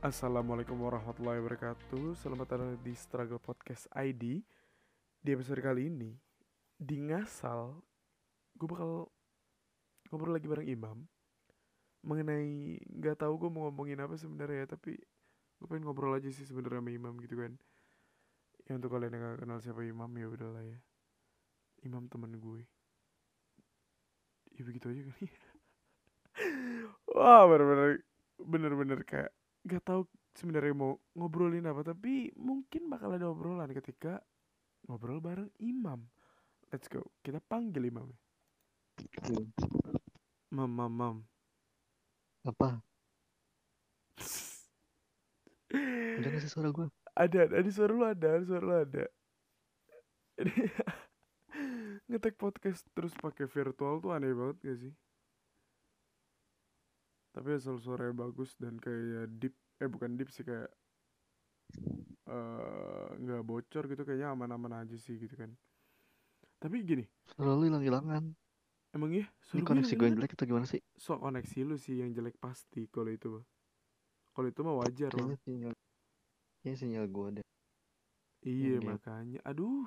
Assalamualaikum warahmatullahi wabarakatuh. Selamat datang di Struggle Podcast ID Di episode kali ini Di ngasal Gue bakal Ngobrol lagi bareng Imam. Mengenai nggak tahu gue mau ngomongin apa sebenarnya Tapi Gue pengen ngobrol aja sih sebenarnya sama Imam gitu kan. Ya untuk kalian yang gak kenal siapa Imam ya udahlah ya. Imam temen gue. Ya begitu aja kali ya. Wah bener-bener Bener-bener kayak gak tahu sebenarnya mau ngobrolin apa tapi mungkin bakal ada obrolan ketika ngobrol bareng imam. Let's go. Kita panggil imam mam mam mam. Apa? Udah gak sih suara gue? ada ada. Di suara lu ada di suara lu ada. Ngetek podcast terus pakai virtual tuh aneh banget gak sih tapi asal suaranya bagus dan kayak deep eh bukan deep sih kayak eh, nggak bocor gitu kayaknya aman-aman aja sih gitu kan tapi gini Suara lu hilang-hilangan. emang iya Ini koneksi gue yang jelek atau gimana sih? so koneksi lu sih yang jelek pasti kalau itu mah kalau itu mah wajar Kayaknya bang sinyal, kayaknya sinyal gue ada. iya dia. makanya aduh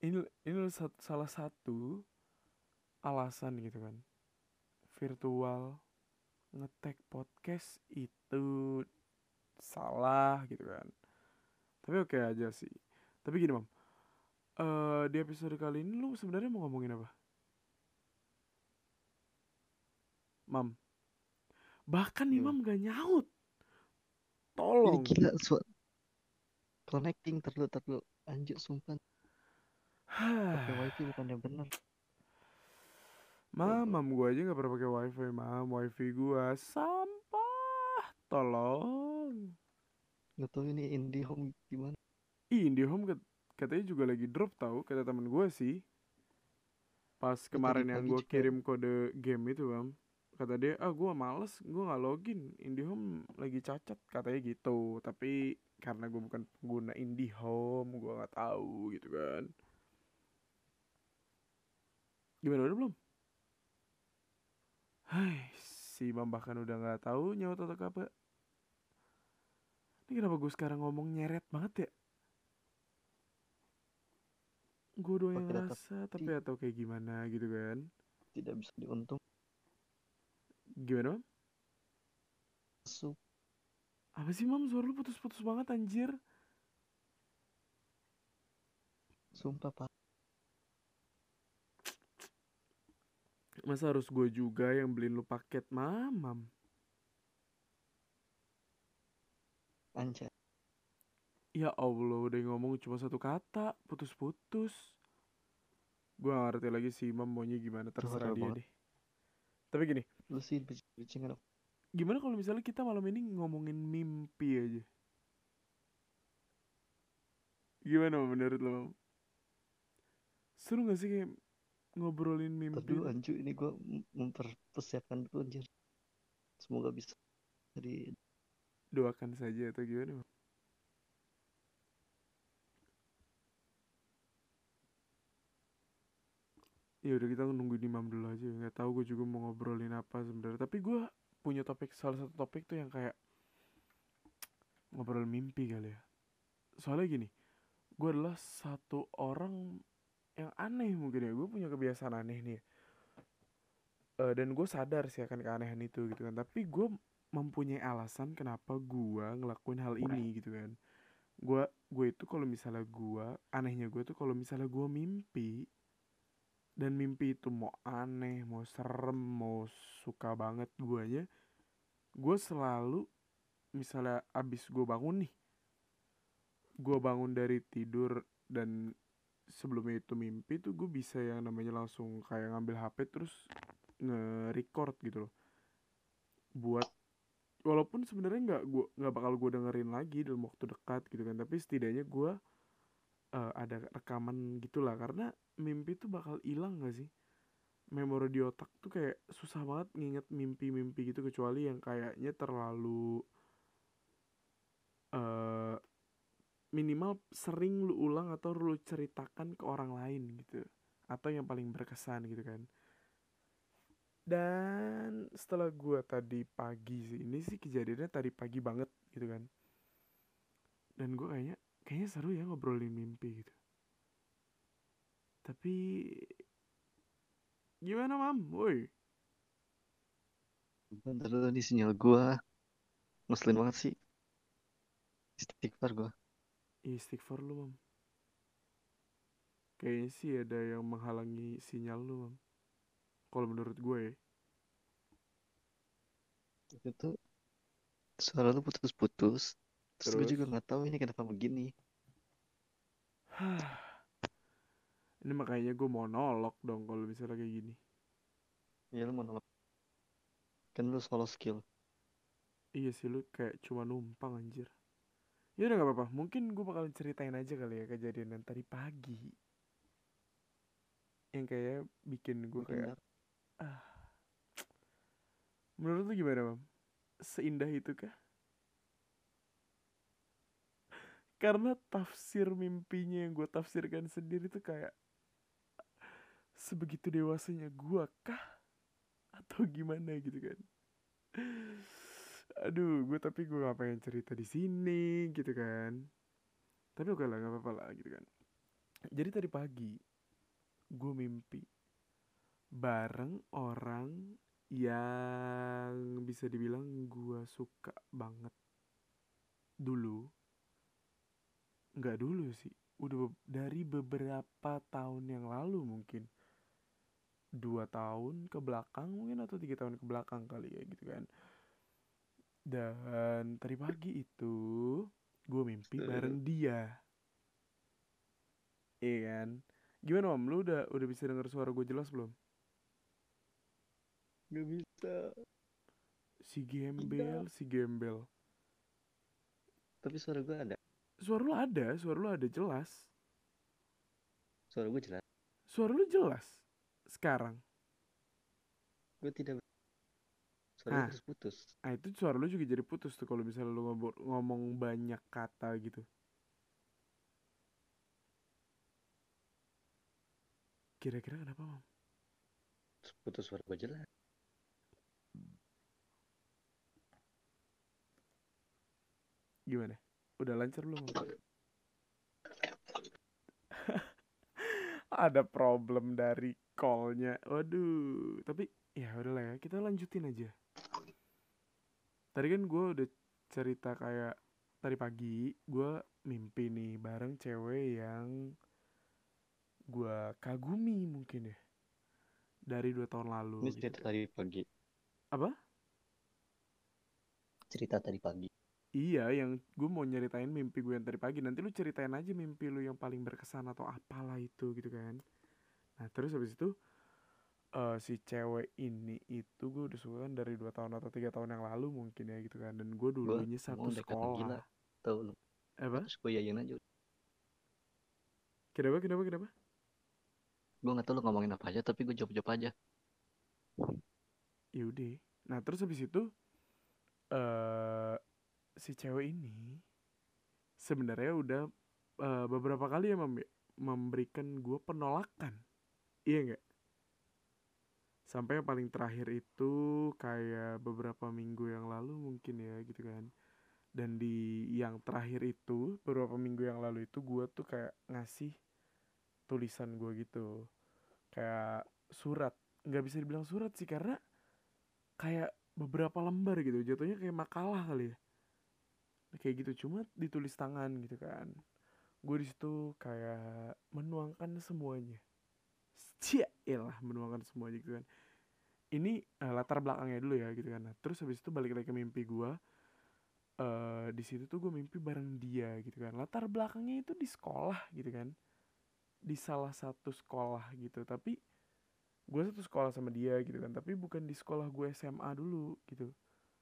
ini ini salah satu alasan gitu kan virtual ngetek podcast itu salah gitu kan. Tapi oke aja sih. Tapi gini mam. Eh di episode kali ini lu sebenarnya mau ngomongin apa? Mam. Bahkan Iya. imam gak nyaut. Ini tolong gila suara connecting terlalu terlalu. Anjir sumpah. Pakai wifi bukannya bener. Mam, mam gua aja gak pernah pakai wifi, mam. Wifi gua sampah. Tolong. Gak tau ini IndiHome gimana? Ih, IndiHome kat- katanya juga lagi drop tahu kata temen gua sih. Pas kemarin yang juga. kirim kode game itu, mam. Kata dia, ah gua males, gua nggak login. IndiHome lagi cacat, katanya gitu. Tapi karena gua bukan pengguna IndiHome, gua nggak tahu gitu kan. Gimana udah belum? Hai, si Imam bahkan udah nggak tahu nyaut atau apa. Ini kenapa gue sekarang ngomong nyeret banget ya? Gue doang yang ngerasa, tapi atau kayak gimana gitu kan? Tidak bisa diuntung. Gimana, Mam? Masuk. Apa sih, Mam? Suara lu putus-putus banget, anjir. Sumpah pak. Masa harus gue juga yang beliin lu paket, Mam? Mam? Anjay. Ya Allah, udah ngomong cuma satu kata, putus-putus. Gue gak ngerti lagi sih Imam maunya gimana, terserah dia banget. deh. Tapi gini, Lu sih bicingan gimana kalau misalnya kita malam ini ngomongin mimpi aja? Gimana Mam, menurut lo, Mam? Seru gak sih kayak ngobrolin mimpi? Tadi tuh? anjir ini gue mempersiapkan dulu anjir. Semoga bisa di Doakan saja atau gimana? Ya udah kita nungguin Imam dulu aja. Nggak tahu gue juga mau ngobrolin apa sebenarnya. Tapi gue punya topik salah satu topik tuh yang kayak ngobrol mimpi kali ya. Soalnya gini, gue adalah satu orang yang aneh mungkin ya. Gue punya kebiasaan aneh nih. Eh, dan gue sadar sih akan keanehan itu gitu kan. Tapi gue mempunyai alasan kenapa gue ngelakuin hal ini gitu kan. Gue gue itu kalau misalnya gue anehnya gue tuh kalau misalnya gue mimpi dan mimpi itu mau aneh, mau serem, mau suka banget guanya, gue selalu misalnya abis gue bangun nih, gue bangun dari tidur dan sebelumnya itu mimpi tuh gue bisa yang namanya langsung kayak ngambil HP terus nge-record gitu loh, buat walaupun sebenarnya nggak gua nggak bakal gue dengerin lagi dalam waktu dekat gitu kan, tapi setidaknya gue eh, ada rekaman gitulah. Karena mimpi tuh bakal hilang gak sih? Memori di otak tuh kayak susah banget nginget mimpi-mimpi gitu kecuali yang kayaknya terlalu eh minimal sering lu ulang atau lu ceritakan ke orang lain gitu. Atau yang paling berkesan gitu kan. Dan setelah gue tadi pagi sih ini sih kejadiannya tadi pagi banget gitu kan. Dan gue kayaknya kayaknya seru ya ngobrolin mimpi gitu. Tapi gimana mam? Woi. Bentar dulu nih sinyal gua. Ngeselin banget sih. Istighfar gua. Istighfar lu mam kayaknya sih ada yang menghalangi sinyal lu mam kalau menurut gue ya Itu tuh suara lu putus-putus. Terus gue Terus? juga nggak tahu ini kenapa begini. ini makanya gue monolog dong kalau misalnya kayak gini Ya lu mau nolak. Kan lu solo skill. Iya sih lu kayak cuma numpang anjir Ya udah gak apa-apa Mungkin gue bakal ceritain aja kali ya Kejadian yang tadi pagi Yang kayak bikin gue kayak dark. Menurut lu gimana mam? Seindah itu kah? Karena tafsir mimpinya yang gue tafsirkan sendiri tuh kayak Sebegitu dewasanya gue kah? Atau gimana gitu kan Aduh gue tapi gue pengen cerita di sini gitu kan. Tapi oke lah gak apa-apa lah gitu kan. Jadi tadi pagi Gue mimpi Bareng orang yang bisa dibilang gue suka banget. Dulu nggak dulu sih udah be- dari beberapa tahun yang lalu mungkin. Dua tahun ke belakang mungkin atau tiga tahun ke belakang kali ya gitu kan dan tadi pagi itu gue mimpi bareng dia iya kan gimana om lu udah udah bisa denger suara gue jelas belum Gak bisa. si gembel si gembel Tapi suara gue ada. Suara lu ada, suara lu ada jelas. Suara gue jelas. Suara lu jelas. Sekarang. Gue tidak. Suara Ah. gue putus-putus. Nah itu suara lu juga jadi putus tuh kalau misalnya lu ngobor, ngomong banyak kata gitu. Kira-kira kenapa, Mam? Putus suara gue jelas. Gimana? Udah lancar belum? Ada problem dari callnya. Waduh. Tapi ya udahlah ya. Kita lanjutin aja. Tadi kan gue udah cerita kayak tadi pagi gue mimpi nih bareng cewek yang gue kagumi mungkin ya dari dua tahun lalu. Ini gitu cerita kan. tadi pagi. Apa? Cerita tadi pagi. Iya, yang gue mau nyeritain mimpi gue yang tadi pagi. Nanti lu ceritain aja mimpi lu yang paling berkesan atau apalah itu gitu kan. Nah terus habis itu eh si cewek ini itu gue udah suka kan dari dua tahun atau tiga tahun yang lalu mungkin ya gitu kan. Dan gue dulunya satu dekat gila. sekolah. Tahu lu. Apa? Terus gue yakin aja. Kenapa? Kenapa? Kenapa? Gue gak tahu lu ngomongin apa aja, tapi gue jawab-jawab aja. Yaudah. Nah terus habis itu eh si cewek ini sebenarnya udah eh, beberapa kali ya mem- memberikan gue penolakan. Iya nggak? Sampai yang paling terakhir itu kayak beberapa minggu yang lalu mungkin ya gitu kan. Dan di yang terakhir itu beberapa minggu yang lalu itu gue tuh kayak ngasih tulisan gue gitu. Kayak surat. nggak bisa dibilang surat sih karena kayak beberapa lembar gitu jatuhnya kayak makalah kali ya kayak gitu cuma ditulis tangan gitu kan gue di situ kayak menuangkan semuanya cia lah menuangkan semuanya gitu kan ini eh, latar belakangnya dulu ya gitu kan. Nah, terus habis itu balik lagi ke mimpi gue eh di situ tuh gue mimpi bareng dia gitu kan. Latar belakangnya itu di sekolah gitu kan. Di salah satu sekolah gitu. Tapi gue satu sekolah sama dia gitu kan. Tapi bukan di sekolah gue SMA dulu gitu.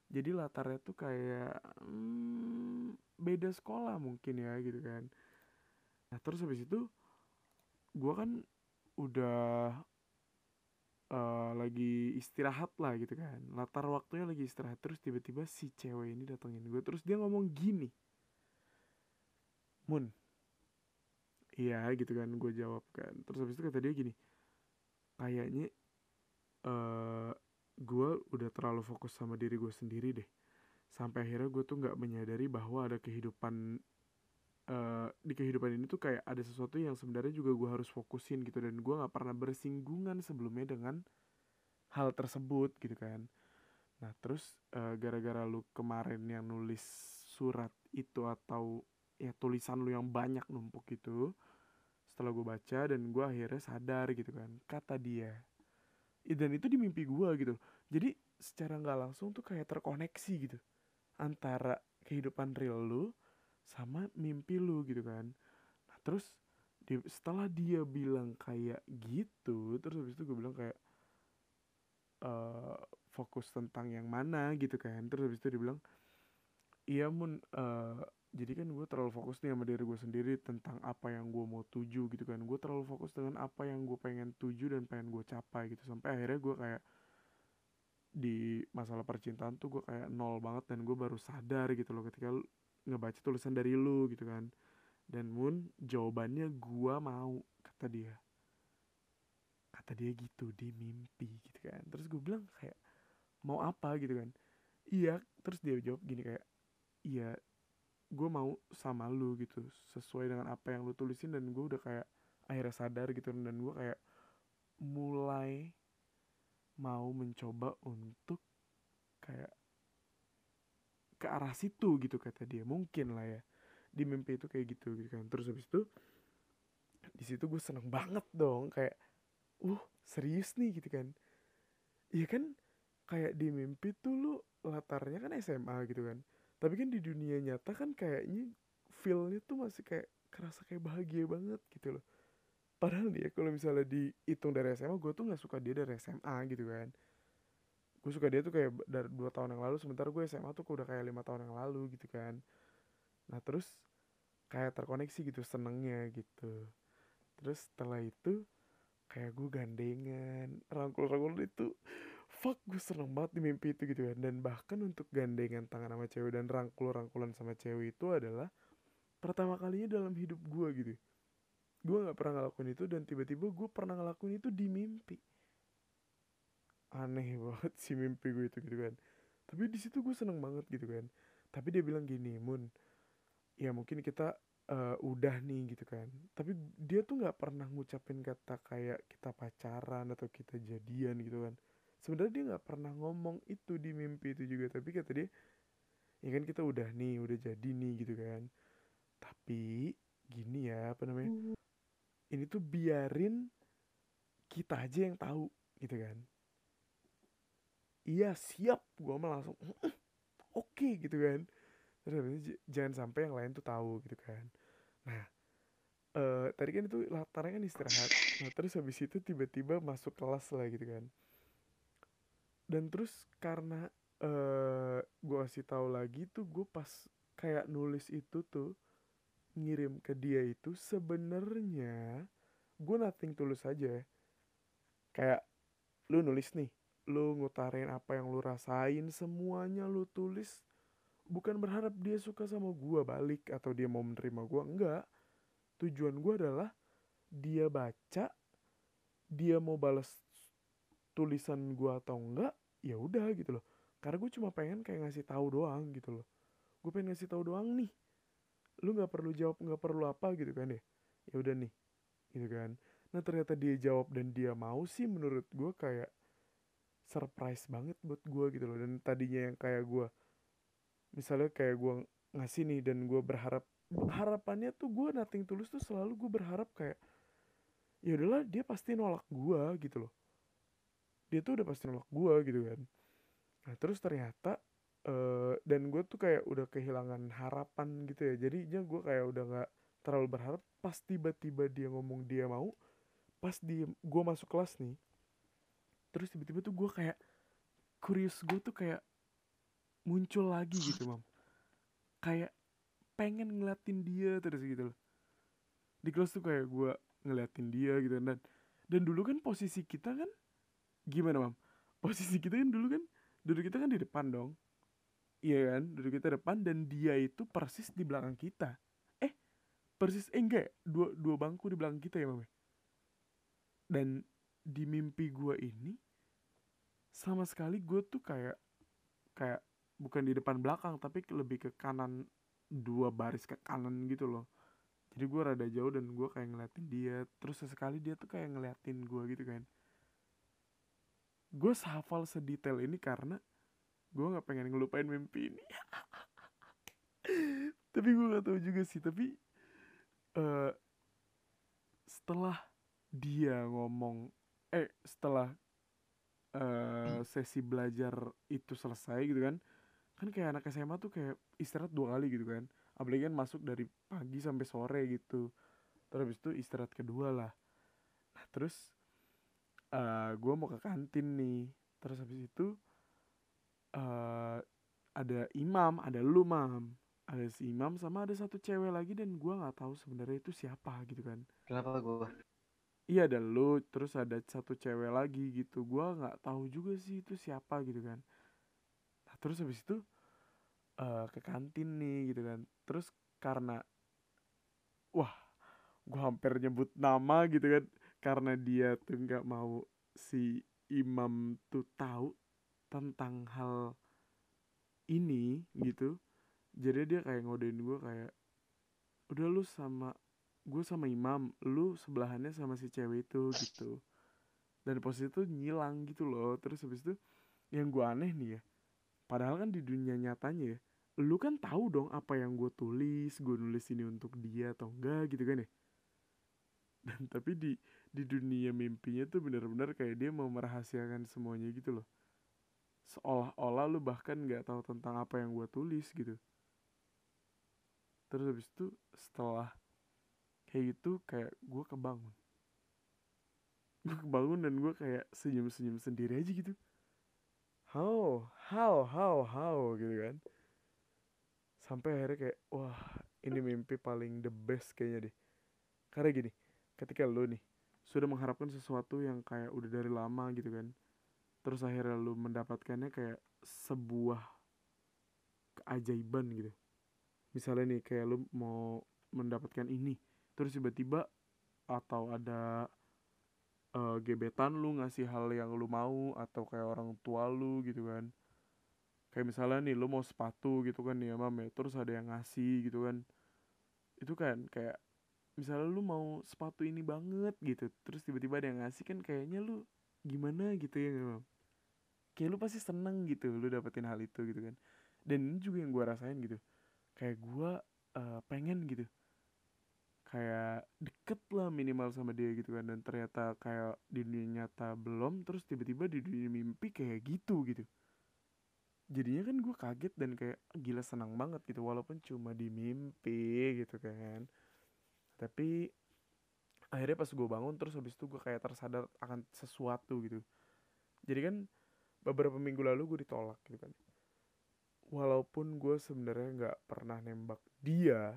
Jadi latarnya tuh kayak hmm, beda sekolah mungkin ya gitu kan. Nah terus habis itu gue kan udah eh, lagi istirahat lah gitu kan. Latar waktunya lagi istirahat. Terus tiba-tiba si cewek ini datengin gue terus dia ngomong gini. Mun. Iya gitu kan. Gue jawab kan. Terus habis itu kata dia gini. Kayaknya eh gue udah terlalu fokus sama diri gue sendiri deh. Sampai akhirnya gue tuh nggak menyadari bahwa ada kehidupan uh, di kehidupan ini tuh kayak ada sesuatu yang sebenarnya juga gue harus fokusin gitu dan gue nggak pernah bersinggungan sebelumnya dengan hal tersebut gitu kan. Nah terus uh, gara-gara lu kemarin yang nulis surat itu atau ya tulisan lu yang banyak numpuk gitu setelah gue baca dan gue akhirnya sadar gitu kan kata dia dan itu di mimpi gue gitu. Jadi secara nggak langsung tuh kayak terkoneksi gitu antara kehidupan real lu sama mimpi lu gitu kan. Nah terus di, setelah dia bilang kayak gitu terus habis itu gue bilang kayak uh, fokus tentang yang mana gitu kan. Terus habis itu dia bilang iya mun uh, jadi kan gue terlalu fokus nih sama diri gue sendiri tentang apa yang gue mau tuju gitu kan. Gue terlalu fokus dengan apa yang gue pengen tuju dan pengen gue capai gitu. Sampai akhirnya gue kayak di masalah percintaan tuh gue kayak nol banget dan gue baru sadar gitu loh ketika ngebaca tulisan dari lu gitu kan. Dan Moon jawabannya gue mau kata dia. Kata dia gitu di mimpi gitu kan. Terus gue bilang kayak mau apa? gitu kan. Iya. Terus dia jawab gini kayak iya gue mau sama lu gitu sesuai dengan apa yang lu tulisin. Dan gue udah kayak akhirnya sadar gitu. Dan gue kayak mulai mau mencoba untuk kayak ke arah situ gitu kata dia. Mungkin lah ya. Di mimpi itu kayak gitu gitu kan. Terus habis itu di situ gue seneng banget dong. Kayak uh serius nih gitu kan. Iya kan? Kayak di mimpi tuh lu latarnya kan SMA gitu kan. Tapi kan di dunia nyata kan kayaknya feelnya tuh masih kayak kerasa kayak bahagia banget gitu loh. Padahal nih ya kalau misalnya dihitung dari SMA gue tuh nggak suka dia dari SMA gitu kan gue suka dia tuh kayak dari dua tahun yang lalu sementara gue SMA tuh udah kayak lima tahun yang lalu gitu kan. Nah terus kayak terkoneksi gitu senengnya gitu. Terus setelah itu kayak gue gandengan rangkul-rangkul itu fuck gue seneng banget di mimpi itu gitu kan. Dan bahkan untuk gandengan tangan sama cewek dan rangkul-rangkulan sama cewek itu adalah pertama kalinya dalam hidup gue gitu. Gue nggak pernah ngelakuin itu dan tiba-tiba gue pernah ngelakuin itu di mimpi aneh banget si mimpi gue itu gitu kan. Tapi di situ gue seneng banget gitu kan. Tapi dia bilang gini Mun ya mungkin kita uh, udah nih gitu kan. Tapi dia tuh nggak pernah ngucapin kata kayak kita pacaran atau kita jadian gitu kan. Sebenarnya dia nggak pernah ngomong itu di mimpi itu juga. Tapi kata dia ya kan kita udah nih udah jadi nih gitu kan. Tapi gini ya apa namanya hmm. ini tuh biarin kita aja yang tahu gitu kan iya siap. Gue malah langsung oke okay, gitu kan. Terus jangan sampai yang lain tuh tahu gitu kan. Nah uh, tadi kan itu latarnya kan istirahat. Nah terus habis itu tiba-tiba masuk kelas lah gitu kan. Dan terus karena uh, eh, gue kasih tahu lagi tuh gue pas kayak nulis itu tuh ngirim ke dia itu sebenarnya gue nothing tulus aja. Kayak lu nulis nih lu ngutarin apa yang lu rasain semuanya lu tulis bukan berharap dia suka sama gue balik atau dia mau menerima gue enggak. Tujuan gue adalah dia baca dia mau balas tulisan gue atau enggak ya udah gitu loh. Karena gue cuma pengen kayak ngasih tahu doang gitu loh. Gue pengen ngasih tahu doang nih. Lu nggak perlu jawab nggak perlu apa gitu kan ya? Ya udah nih gitu kan. Nah ternyata dia jawab dan dia mau sih menurut gue kayak surprise banget buat gue gitu loh. Dan tadinya yang kayak gue misalnya kayak gue ngasih nih dan gue berharap harapannya tuh gue nothing tulus tuh selalu gue berharap kayak ya udahlah dia pasti nolak gue gitu loh. Dia tuh udah pasti nolak gue gitu kan. Nah terus ternyata uh, dan gue tuh kayak udah kehilangan harapan gitu ya. Jadinya gue kayak udah nggak terlalu berharap. Pas tiba-tiba dia ngomong dia mau pas dia gue masuk kelas nih terus tiba-tiba tuh gue kayak curious gue tuh kayak muncul lagi gitu mam. Kayak pengen ngeliatin dia terus gitu loh. Di kelas tuh kayak gue ngeliatin dia gitu dan dan dulu kan posisi kita kan gimana mam? Posisi kita kan dulu kan duduk kita kan di depan dong. Iya kan? Duduk kita depan dan dia itu persis di belakang kita. Eh persis eh enggak dua dua bangku di belakang kita ya mam dan di mimpi gue ini sama sekali gue tuh kayak kayak bukan di depan belakang tapi lebih ke kanan dua baris ke kanan gitu loh. Jadi gue rada jauh dan gue kayak ngeliatin dia. Terus sesekali dia tuh kayak ngeliatin gue gitu kan. Gue hafal sedetail ini karena gue nggak pengen ngelupain mimpi ini. Tapi gue gak tahu juga sih tapi uh, setelah dia ngomong eh setelah uh, sesi belajar itu selesai gitu kan. Kan kayak anak SMA tuh kayak istirahat dua kali gitu kan. Apalagi kan masuk dari pagi sampai sore gitu. Terus habis itu istirahat kedua lah. Nah terus uh, gue mau ke kantin nih. Terus habis itu uh, ada imam ada lu mam ada si imam sama ada satu cewek lagi dan gue nggak tahu sebenarnya itu siapa gitu kan. Kenapa gue iya ada lu terus ada satu cewek lagi gitu. Gue nggak tahu juga sih itu siapa gitu kan. Nah terus habis itu uh, ke kantin nih gitu kan. Terus karena wah gue hampir nyebut nama gitu kan. Karena dia tuh nggak mau si imam tuh tahu tentang hal ini gitu. Jadi dia kayak ngodein gue kayak udah lu sama gue sama imam lu sebelahannya sama si cewek itu gitu. Dan posisi itu nyilang gitu loh. Terus habis itu yang gue aneh nih ya padahal kan di dunia nyatanya ya lu kan tahu dong apa yang gue tulis gue nulis ini untuk dia atau enggak gitu kan ya. Dan tapi di di dunia mimpinya tuh benar-benar kayak dia mau merahasiakan semuanya gitu loh. Seolah-olah lu bahkan nggak tahu tentang apa yang gue tulis gitu. Terus habis itu setelah kayak gitu kayak gue kebangun. Gue kebangun dan gue kayak senyum-senyum sendiri aja gitu. How? How? How? How? Gitu kan. Sampai akhirnya kayak wah ini mimpi paling the best kayaknya deh. Karena gini ketika lo nih sudah mengharapkan sesuatu yang kayak udah dari lama gitu kan terus akhirnya lo mendapatkannya kayak sebuah keajaiban gitu. Misalnya nih kayak lu mau mendapatkan ini terus tiba-tiba atau ada uh, gebetan lu ngasih hal yang lu mau atau kayak orang tua lu gitu kan. Kayak misalnya nih lu mau sepatu gitu kan ya mam ya. Terus ada yang ngasih gitu kan. Itu kan kayak misalnya lu mau sepatu ini banget gitu terus tiba-tiba ada yang ngasih kan kayaknya lu gimana gitu ya mam? Kayak lu pasti seneng gitu lu dapetin hal itu gitu kan. Dan ini juga yang gue rasain gitu. Kayak gue uh, pengen gitu kayak deket lah minimal sama dia gitu kan. Dan ternyata kayak di dunia nyata belum terus tiba-tiba di dunia mimpi kayak gitu gitu. Jadinya kan gue kaget dan kayak gila senang banget gitu. Walaupun cuma di mimpi gitu kan. Tapi akhirnya pas gue bangun terus habis itu gue kayak tersadar akan sesuatu gitu. Jadi kan beberapa minggu lalu gue ditolak gitu kan. Walaupun gue sebenarnya nggak pernah nembak dia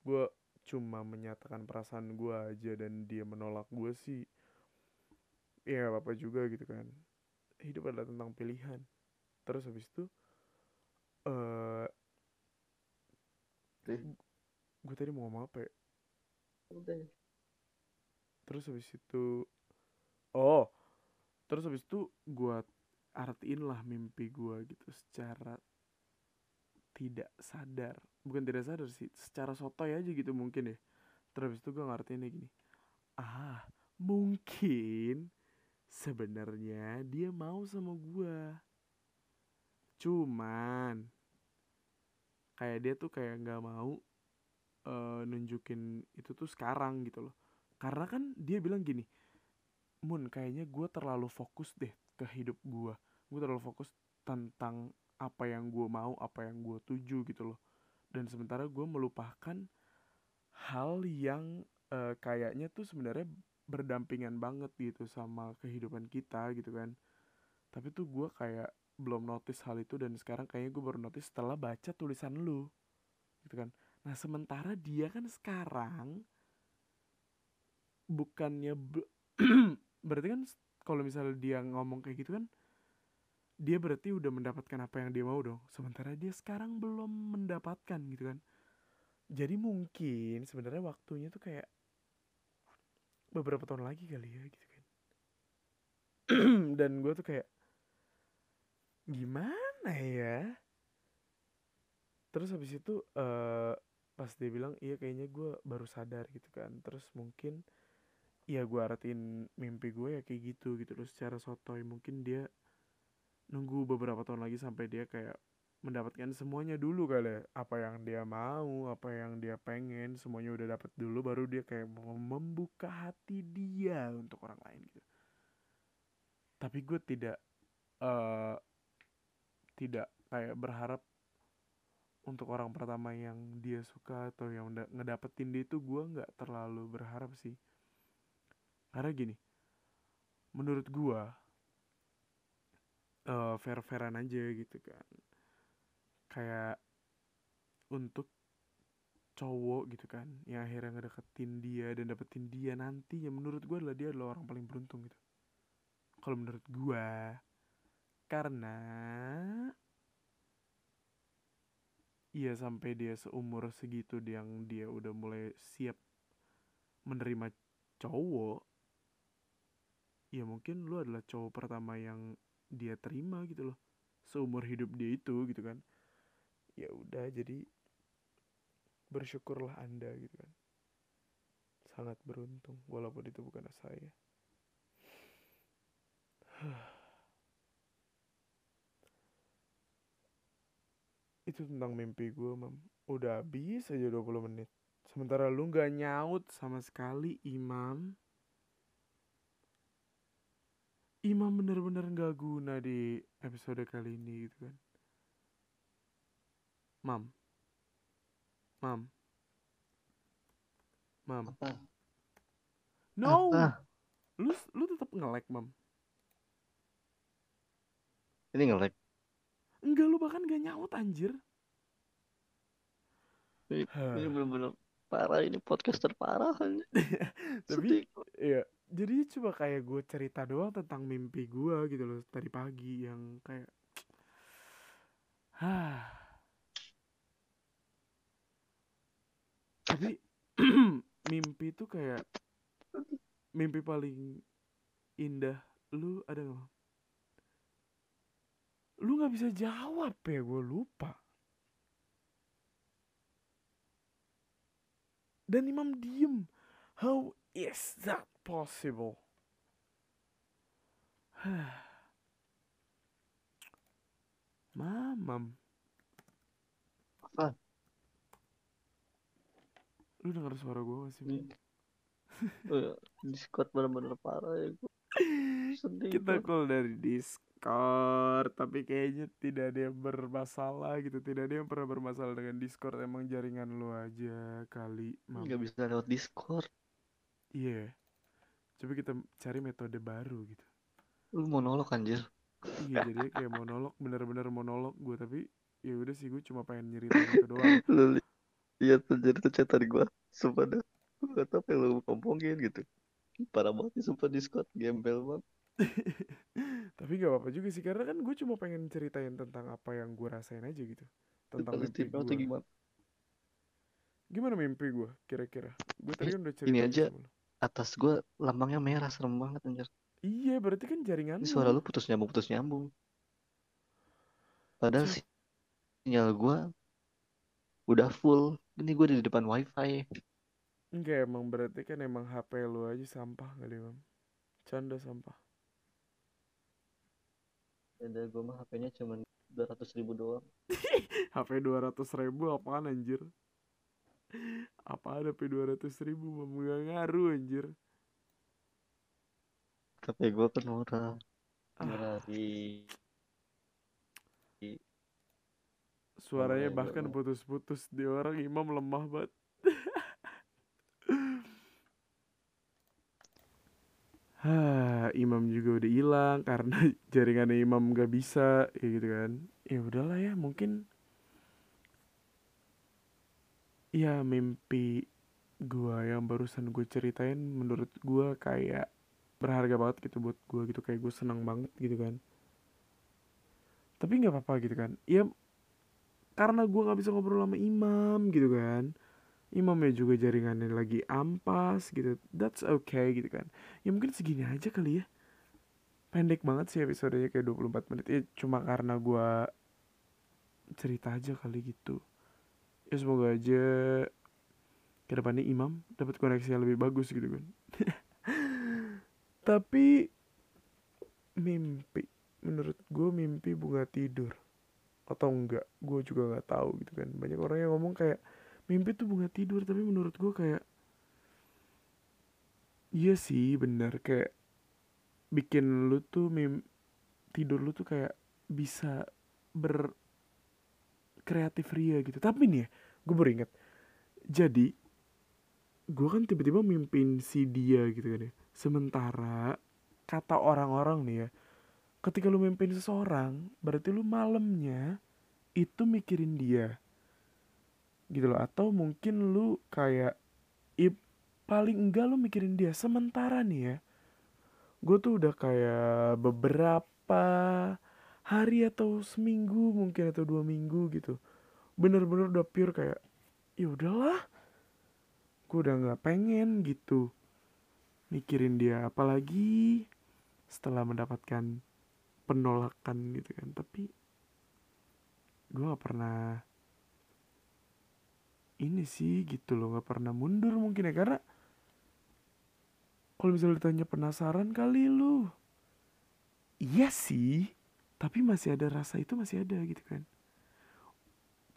gue cuma menyatakan perasaan gue aja dan dia menolak gue sih ya apa apa juga gitu kan. Hidup adalah tentang pilihan. Terus habis itu uh, gue tadi mau ngomong apa ya? Terus habis itu oh terus habis itu gue artiin lah mimpi gue gitu secara tidak sadar bukan tidak sadar sih secara sotoy aja gitu mungkin ya. Terus itu gue ngertiin gini ah mungkin sebenarnya dia mau sama gue cuman kayak dia tuh kayak nggak mau uh, nunjukin itu tuh sekarang gitu loh. Karena kan dia bilang gini Mun kayaknya gue terlalu fokus deh ke hidup gue gue terlalu fokus tentang apa yang gue mau apa yang gue tuju gitu loh dan sementara gue melupakan hal yang uh, kayaknya tuh sebenarnya berdampingan banget gitu sama kehidupan kita gitu kan. Tapi tuh gue kayak belum notice hal itu dan sekarang kayaknya gue baru notice setelah baca tulisan lu gitu kan. Nah sementara dia kan sekarang bukannya berarti kan kalau misalnya dia ngomong kayak gitu kan dia berarti udah mendapatkan apa yang dia mau dong. Sementara dia sekarang belum mendapatkan gitu kan. Jadi mungkin sebenarnya waktunya tuh kayak beberapa tahun lagi kali ya gitu kan. Dan gue tuh kayak gimana ya? Terus habis itu eh pas dia bilang iya kayaknya gue baru sadar gitu kan. Terus mungkin iya gue artiin mimpi gue ya kayak gitu gitu loh. Secara sotoy mungkin dia nunggu beberapa tahun lagi sampai dia kayak mendapatkan semuanya dulu kali ya. apa yang dia mau apa yang dia pengen semuanya udah dapat dulu baru dia kayak membuka hati dia untuk orang lain gitu tapi gue tidak eh tidak kayak berharap untuk orang pertama yang dia suka atau yang ngedapetin dia itu gue nggak terlalu berharap sih karena gini menurut gue eh fair fairan aja gitu kan. Kayak untuk cowok gitu kan yang akhirnya ngedeketin dia dan dapetin dia nanti ya menurut gue adalah dia adalah orang paling beruntung gitu. Kalau menurut gue karena iya sampai dia seumur segitu yang dia udah mulai siap menerima cowok ya mungkin lu adalah cowok pertama yang dia terima gitu loh. Seumur hidup dia itu gitu kan. Ya udah jadi bersyukurlah anda gitu kan. Sangat beruntung walaupun itu bukan saya. Itu tentang mimpi gue mam. Udah habis aja 20 menit. Sementara lu nggak nyaut sama sekali imam imam bener-bener nggak guna di episode kali ini gitu kan mam mam mam Apa? no Apa? lu lu tetap nge-lag mam Ini nge-lag. enggak lu bahkan gak nyaut anjir Ini, ini bener-bener parah. Ini podcast terparah. tapi. Iya, jadi coba kayak gue cerita doang tentang mimpi gue gitu loh tadi pagi yang kayak, hah. Tapi mimpi itu kayak mimpi paling indah lu ada nggak? Lu nggak bisa jawab ya, gue lupa. Dan Imam diem. How is that possible? Mamam, Apa? lu denger suara gue gak sih? Mam? Eh, Discord bener-bener parah ya. Gua sedih. Kita call dari Discord, tapi kayaknya tidak ada yang bermasalah gitu. Tidak ada yang pernah bermasalah dengan Discord. Emang jaringan lu aja kali, Mam. Nggak bisa lewat Discord. Iya. Coba kita cari metode baru gitu. Lu monolog anjir. Iya, jadinya kayak monolog, bener-bener monolog gue. Tapi ya udah sih, gue cuma pengen nyeritain itu doang. Lu li- lihat tuh jadi tuh chat gue. Sumpah dah. Gue gak tau apa yang lu ngomongin gitu. Parah banget sih sumpah Discord. Gembel banget. Tapi gak apa-apa juga sih, karena kan gue cuma pengen ceritain tentang apa yang gue rasain aja gitu. Tentang mimpi gue. gimana? Gimana mimpi gue, kira-kira? Gue tadi kan udah ini cerita aja. sama lu. Atas gue lambangnya merah serem banget anjir. Iya, berarti kan jaringan Ini suara lu. putus nyambung putus nyambung. Padahal Cuk. sinyal gue udah full. Ini gue di depan wifi. Enggak emang berarti kan emang HP lu aja sampah kali, Mam. Canda sampah. Ada gue mah HP-nya cuma 200 ribu doang. HP 200 ribu apaan anjir? Apaan HP 200 ribu, Mam? Gak ngaruh anjir. Tapi gue kan murah. Ah, Murah di suaranya Namanya bahkan putus-putus. Di orang Imam lemah banget. Hah, Imam juga udah hilang karena jaringannya Imam gak bisa, ya gitu kan. Ya udahlah ya, mungkin ya mimpi gua yang barusan gue ceritain menurut gua kayak berharga banget gitu buat gua gitu kayak gue senang banget gitu kan. Tapi nggak apa-apa gitu kan. Ya karena gua nggak bisa ngobrol sama Imam gitu kan. Imamnya juga jaringannya lagi ampas gitu. That's okay gitu kan. Ya mungkin segini aja kali ya. pendek banget sih episodenya kayak 24 menit ya cuma karena gua cerita aja kali gitu ya semoga aja ke depannya imam dapat koneksi yang lebih bagus gitu kan. Tapi mimpi. Menurut gue mimpi bunga tidur. Atau enggak gue juga nggak tahu gitu kan. Banyak orang yang ngomong kayak mimpi tuh bunga tidur. Tapi menurut gue kayak iya sih bener. Kayak bikin lu tuh mim tidur lu tuh kayak bisa ber kreatif ria gitu. Tapi nih ya gue baru inget jadi gue kan tiba-tiba mimpin si dia gitu kan ya. Sementara kata orang-orang nih ya ketika lu mimpin seseorang berarti lu malamnya itu mikirin dia. Gitu loh. Atau mungkin lu kayak ip paling enggak lu mikirin dia. Sementara nih ya gue tuh udah kayak beberapa hari atau seminggu mungkin atau dua minggu gitu bener-bener udah pure kayak ya udahlah gue udah nggak pengen gitu. Mikirin dia apalagi setelah mendapatkan penolakan gitu kan. Tapi gue nggak pernah ini sih gitu loh nggak pernah mundur mungkin ya. Karena kalau misalnya ditanya penasaran kali lu iya sih tapi masih ada rasa itu masih ada gitu kan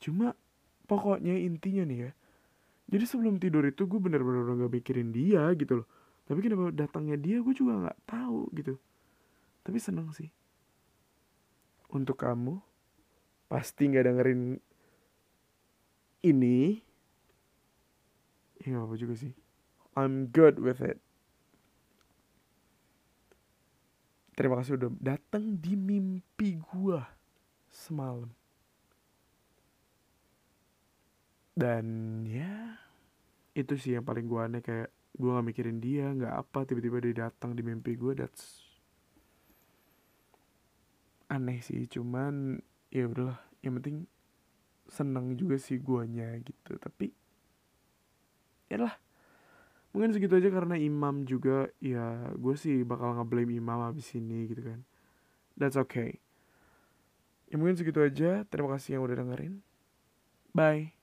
cuma pokoknya intinya nih ya. Jadi sebelum tidur itu gue bener-bener gak mikirin dia gitu loh. Tapi kenapa datangnya dia gue juga nggak tahu gitu. Tapi seneng sih. Untuk kamu pasti nggak dengerin ini. Ya gak apa juga sih. I'm good with it. Terima kasih udah datang di mimpi gua semalam dan ya itu sih yang paling gua aneh kayak gua nggak mikirin dia nggak apa tiba-tiba dia datang di mimpi gua that's aneh sih. Cuman ya udahlah yang penting seneng juga sih guanya gitu. Tapi ya lah mungkin segitu aja karena imam juga ya gue sih bakal ngeblame imam abis ini gitu kan. That's okay. Ya mungkin segitu aja terima kasih yang udah dengerin. Bye